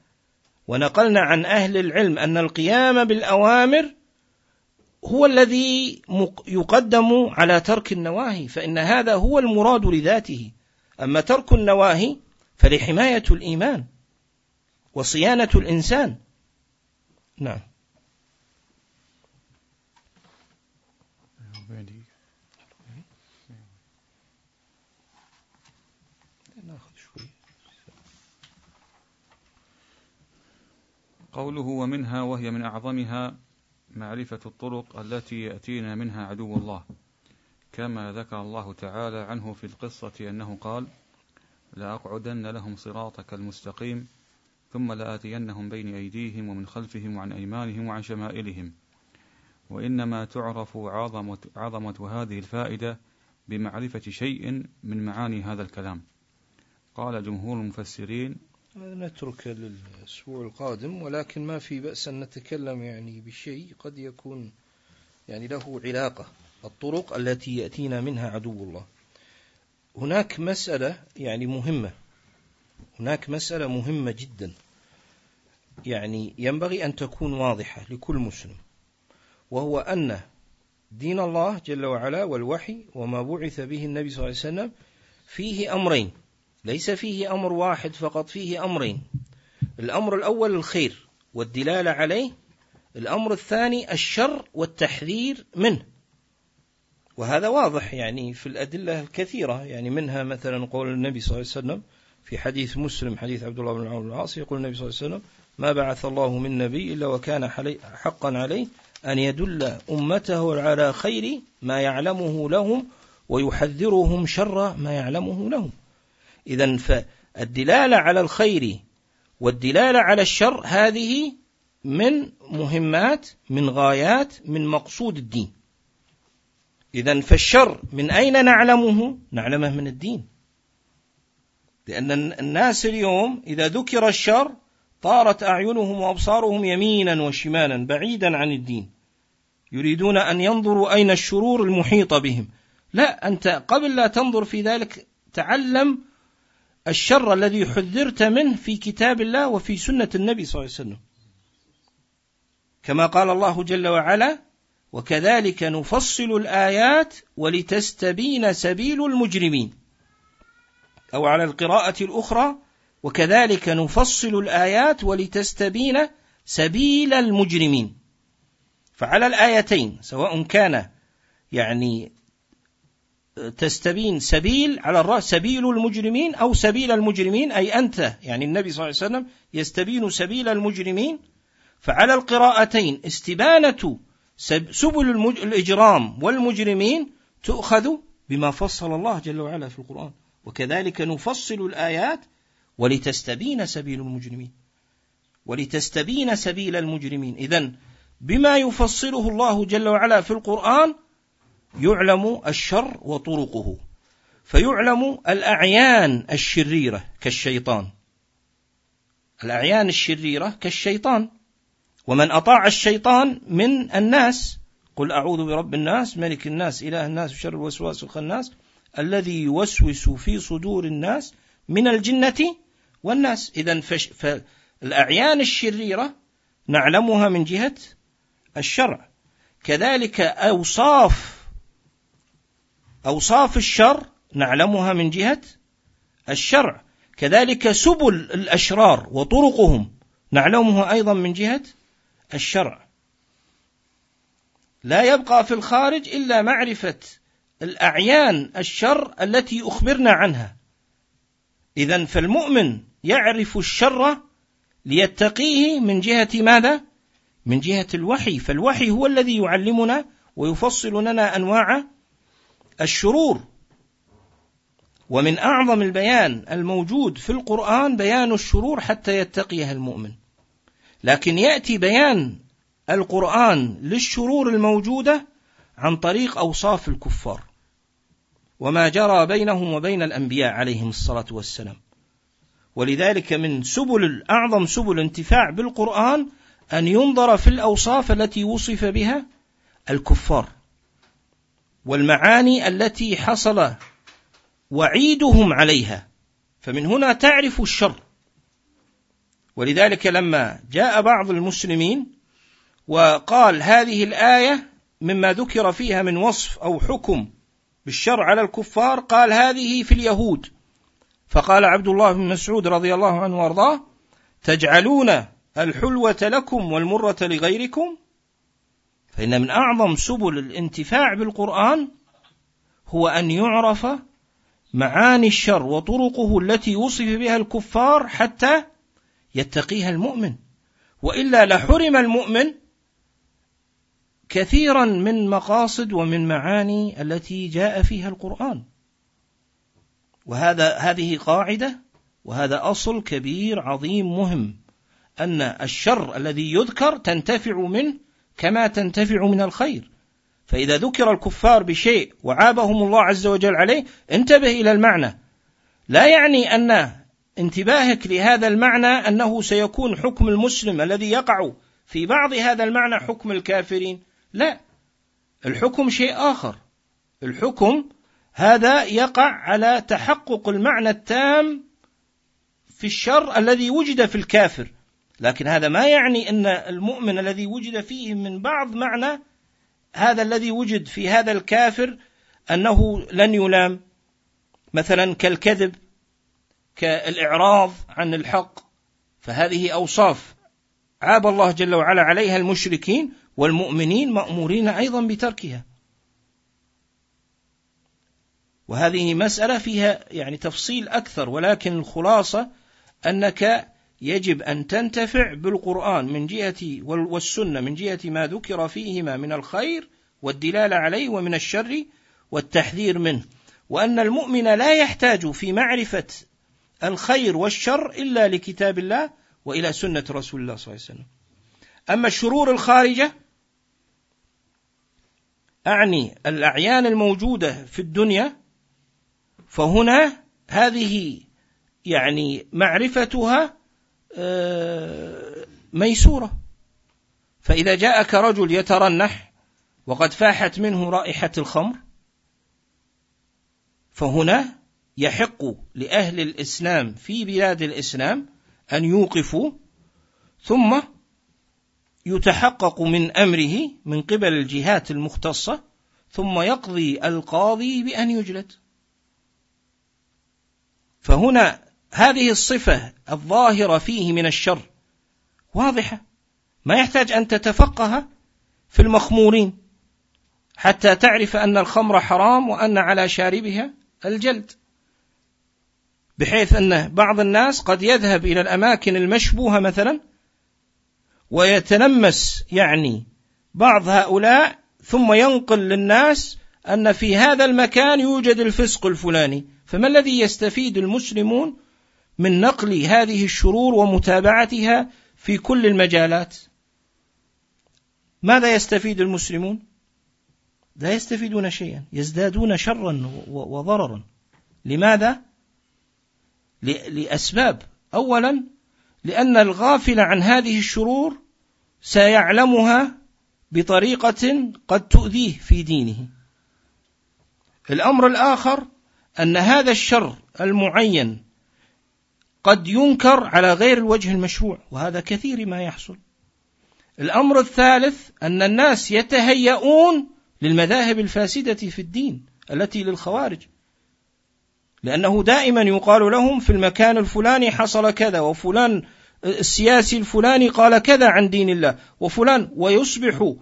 ونقلنا عن أهل العلم أن القيام بالأوامر هو الذي يقدم على ترك النواهي فإن هذا هو المراد لذاته. أما ترك النواهي فلحماية الإيمان وصيانة الإنسان. نعم. قوله ومنها وهي من أعظمها معرفة الطرق التي يأتينا منها عدو الله كما ذكر الله تعالى عنه في القصة أنه قال لأقعدن لهم صراطك المستقيم ثم لآتينهم بين أيديهم ومن خلفهم وعن أيمانهم وعن شمائلهم وإنما تعرف عظمة, عظمة هذه الفائدة بمعرفة شيء من معاني هذا الكلام قال جمهور المفسرين نترك للأسبوع القادم ولكن ما في بأس أن نتكلم يعني بشيء قد يكون يعني له علاقة الطرق التي يأتينا منها عدو الله. هناك مسألة يعني مهمة هناك مسألة مهمة جدا. يعني ينبغي أن تكون واضحة لكل مسلم وهو أن دين الله جل وعلا والوحي وما بعث به النبي صلى الله عليه وسلم فيه أمرين. ليس فيه أمر واحد فقط فيه أمرين. الأمر الأول الخير والدلالة عليه الأمر الثاني الشر والتحذير منه. وهذا واضح يعني في الأدلة الكثيرة يعني منها مثلا قول النبي صلى الله عليه وسلم في حديث مسلم حديث عبد الله بن عمرو بن العاص يقول النبي صلى الله عليه وسلم ما بعث الله من نبي إلا وكان حقا عليه أن يدل أمته على خير ما يعلمه لهم ويحذرهم شر ما يعلمه لهم. إذا فالدلالة على الخير والدلالة على الشر هذه من مهمات من غايات من مقصود الدين. إذا فالشر من أين نعلمه؟ نعلمه من الدين. لأن الناس اليوم إذا ذكر الشر طارت أعينهم وأبصارهم يمينا وشمالا بعيدا عن الدين. يريدون أن ينظروا أين الشرور المحيطة بهم. لا أنت قبل لا تنظر في ذلك تعلم الشر الذي حذرت منه في كتاب الله وفي سنة النبي صلى الله عليه وسلم. كما قال الله جل وعلا وكذلك نفصل الآيات ولتستبين سبيل المجرمين أو على القراءة الأخرى وكذلك نفصل الآيات ولتستبين سبيل المجرمين فعلى الآيتين سواء كان يعني تستبين سبيل على الرأس سبيل المجرمين أو سبيل المجرمين أي أنت يعني النبي صلى الله عليه وسلم يستبين سبيل المجرمين. فعلى القراءتين استبانة سبل الإجرام والمجرمين تؤخذ بما فصل الله جل وعلا في القرآن. وكذلك نفصل الآيات ولتستبين سبيل المجرمين. ولتستبين سبيل المجرمين. إذا بما يفصله الله جل وعلا في القرآن يعلم الشر وطرقه. فيعلم الأعيان الشريرة كالشيطان. الأعيان الشريرة كالشيطان. ومن أطاع الشيطان من الناس قل أعوذ برب الناس ملك الناس إله الناس شر الوسواس الخناس الذي يوسوس في صدور الناس من الجنة والناس. إذا فالأعيان الشريرة نعلمها من جهة الشرع. كذلك أوصاف أوصاف الشر نعلمها من جهة الشرع. كذلك سبل الأشرار وطرقهم نعلمها أيضا من جهة الشرع. لا يبقى في الخارج إلا معرفة الأعيان الشر التي أخبرنا عنها. إذا فالمؤمن يعرف الشر ليتقيه من جهة ماذا؟ من جهة الوحي. فالوحي هو الذي يعلمنا ويفصل لنا أنواع الشرور. ومن أعظم البيان الموجود في القرآن بيان الشرور حتى يتقيها المؤمن. لكن يأتي بيان القرآن للشرور الموجودة عن طريق أوصاف الكفار. وما جرى بينهم وبين الأنبياء عليهم الصلاة والسلام. ولذلك من سبل أعظم سبل انتفاع بالقرآن أن ينظر في الأوصاف التي وصف بها الكفار. والمعاني التي حصل وعيدهم عليها. فمن هنا تعرف الشر. ولذلك لما جاء بعض المسلمين وقال هذه الآية مما ذكر فيها من وصف أو حكم بالشر على الكفار قال هذه في اليهود. فقال عبد الله بن مسعود رضي الله عنه وأرضاه تجعلون الحلوة لكم والمرة لغيركم فإن من أعظم سبل الانتفاع بالقرآن هو أن يعرف معاني الشر وطرقه التي وصف بها الكفار حتى يتقيها المؤمن. وإلا لحرم المؤمن كثيرا من مقاصد ومن معاني التي جاء فيها القرآن. وهذا هذه قاعدة وهذا أصل كبير عظيم مهم أن الشر الذي يذكر تنتفع منه كما تنتفع من الخير. فإذا ذكر الكفار بشيء وعابهم الله عز وجل عليه انتبه إلى المعنى. لا يعني أن انتباهك لهذا المعنى أنه سيكون حكم المسلم الذي يقع في بعض هذا المعنى حكم الكافرين. لا الحكم شيء آخر. الحكم هذا يقع على تحقق المعنى التام في الشر الذي وجد في الكافر. لكن هذا ما يعني أن المؤمن الذي وجد فيه من بعض معنى هذا الذي وجد في هذا الكافر أنه لن يلام. مثلا كالكذب كالإعراض عن الحق. فهذه أوصاف عاب الله جل وعلا عليها المشركين والمؤمنين مأمورين أيضا بتركها. وهذه مسألة فيها يعني تفصيل أكثر ولكن الخلاصة أنك يجب أن تنتفع بالقرآن من جهة والسنة من جهة ما ذكر فيهما من الخير والدلالة عليه ومن الشر والتحذير منه. وأن المؤمن لا يحتاج في معرفة الخير والشر إلا لكتاب الله وإلى سنة رسول الله صلى الله عليه وسلم. أما الشرور الخارجة أعني الأعيان الموجودة في الدنيا فهنا هذه يعني معرفتها ميسورة. فإذا جاءك رجل يترنح وقد فاحت منه رائحة الخمر فهنا يحق لأهل الإسلام في بلاد الإسلام أن يوقفوا ثم يتحقق من أمره من قبل الجهات المختصة ثم يقضي القاضي بأن يجلد. فهنا هذه الصفة الظاهرة فيه من الشر. واضحة. ما يحتاج أن تتفقه في المخمورين حتى تعرف أن الخمر حرام وأن على شاربها الجلد. بحيث أن بعض الناس قد يذهب إلى الأماكن المشبوهة مثلا ويتلمس يعني بعض هؤلاء ثم ينقل للناس أن في هذا المكان يوجد الفسق الفلاني. فما الذي يستفيد المسلمون من نقل هذه الشرور ومتابعتها في كل المجالات. ماذا يستفيد المسلمون؟ لا يستفيدون شيئا يزدادون شرا وضررا. لماذا؟ لأسباب. اولا لأن الغافل عن هذه الشرور سيعلمها بطريقة قد تؤذيه في دينه. الأمر الآخر أن هذا الشر المعين قد ينكر على غير الوجه المشروع وهذا كثير ما يحصل. الأمر الثالث أن الناس يتهيئون للمذاهب الفاسدة في الدين التي للخوارج. لأنه دائما يقال لهم في المكان الفلاني حصل كذا وفلان السياسي الفلاني قال كذا عن دين الله وفلان ويصبح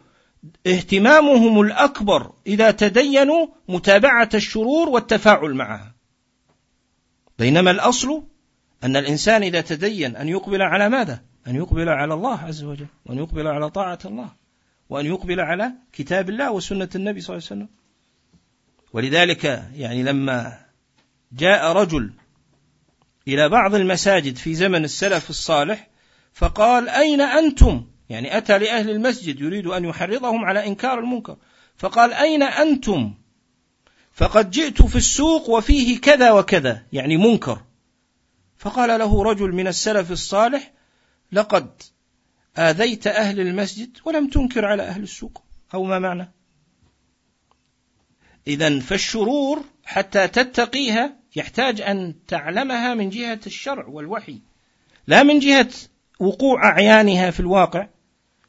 اهتمامهم الأكبر إذا تدينوا متابعة الشرور والتفاعل معها. بينما الأصل أن الإنسان إذا تدين أن يقبل على ماذا؟ أن يقبل على الله عز وجل وأن يقبل على طاعة الله وأن يقبل على كتاب الله وسنة النبي صلى الله عليه وسلم. ولذلك يعني لما جاء رجل إلى بعض المساجد في زمن السلف الصالح فقال أين أنتم؟ يعني أتى لأهل المسجد يريد أن يحرضهم على إنكار المنكر. فقال أين أنتم؟ فقد جئت في السوق وفيه كذا وكذا يعني منكر. فقال له رجل من السلف الصالح لقد آذيت أهل المسجد ولم تنكر على أهل السوق. أو ما معنى؟ إذا فالشرور حتى تتقيها يحتاج أن تعلمها من جهة الشرع والوحي لا من جهة وقوع أعيانها في الواقع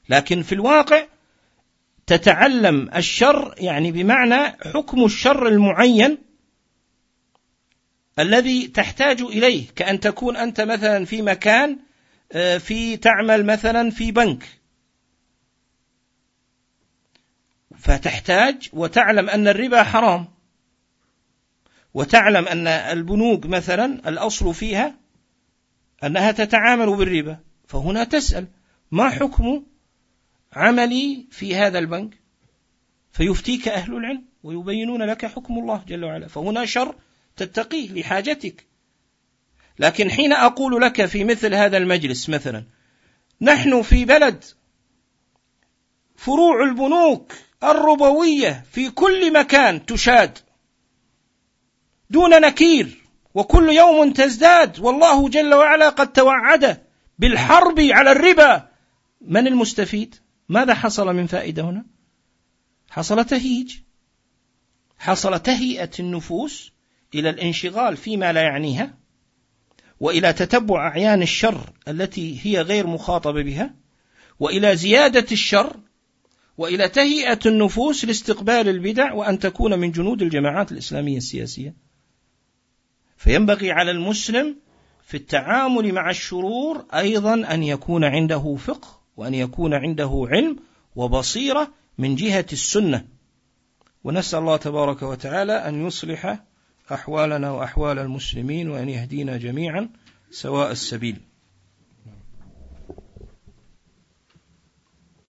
لكن في الواقع تتعلم الشر يعني بمعنى حكم الشر المعين الذي تحتاج إليه كأن تكون أنت مثلا في مكان آه، في تعمل مثلا في بنك. فتحتاج وتعلم أن الربا حرام. وتعلم أن البنوك مثلا الأصل فيها أنها تتعامل بالربا. فهنا تسأل ما حكم عملي في هذا البنك؟ فيفتيك أهل العلم ويبينون لك حكم الله جل وعلا. فهنا شر تتقيه لحاجتك. لكن حين أقول لك في مثل هذا المجلس مثلا نحن في بلد فروع البنوك الربوية في كل مكان تشاد دون نكير وكل يوم تزداد والله جل وعلا قد توعد بالحرب على الربا. من المستفيد؟ ماذا حصل من فائدة هنا؟ حصل تهيج. حصل تهيئة النفوس إلى الانشغال فيما لا يعنيها وإلى تتبع أعيان الشر التي هي غير مخاطبة بها وإلى زيادة الشر وإلى تهيئة النفوس لاستقبال البدع وأن تكون من جنود الجماعات الإسلامية السياسية. فينبغي على المسلم في التعامل مع الشرور أيضا أن يكون عنده فقه وأن يكون عنده علم وبصيرة من جهة السنة. ونسأل الله تبارك وتعالى أن يصلح أحوالنا وأحوال المسلمين وأن يهدينا جميعا سواء السبيل.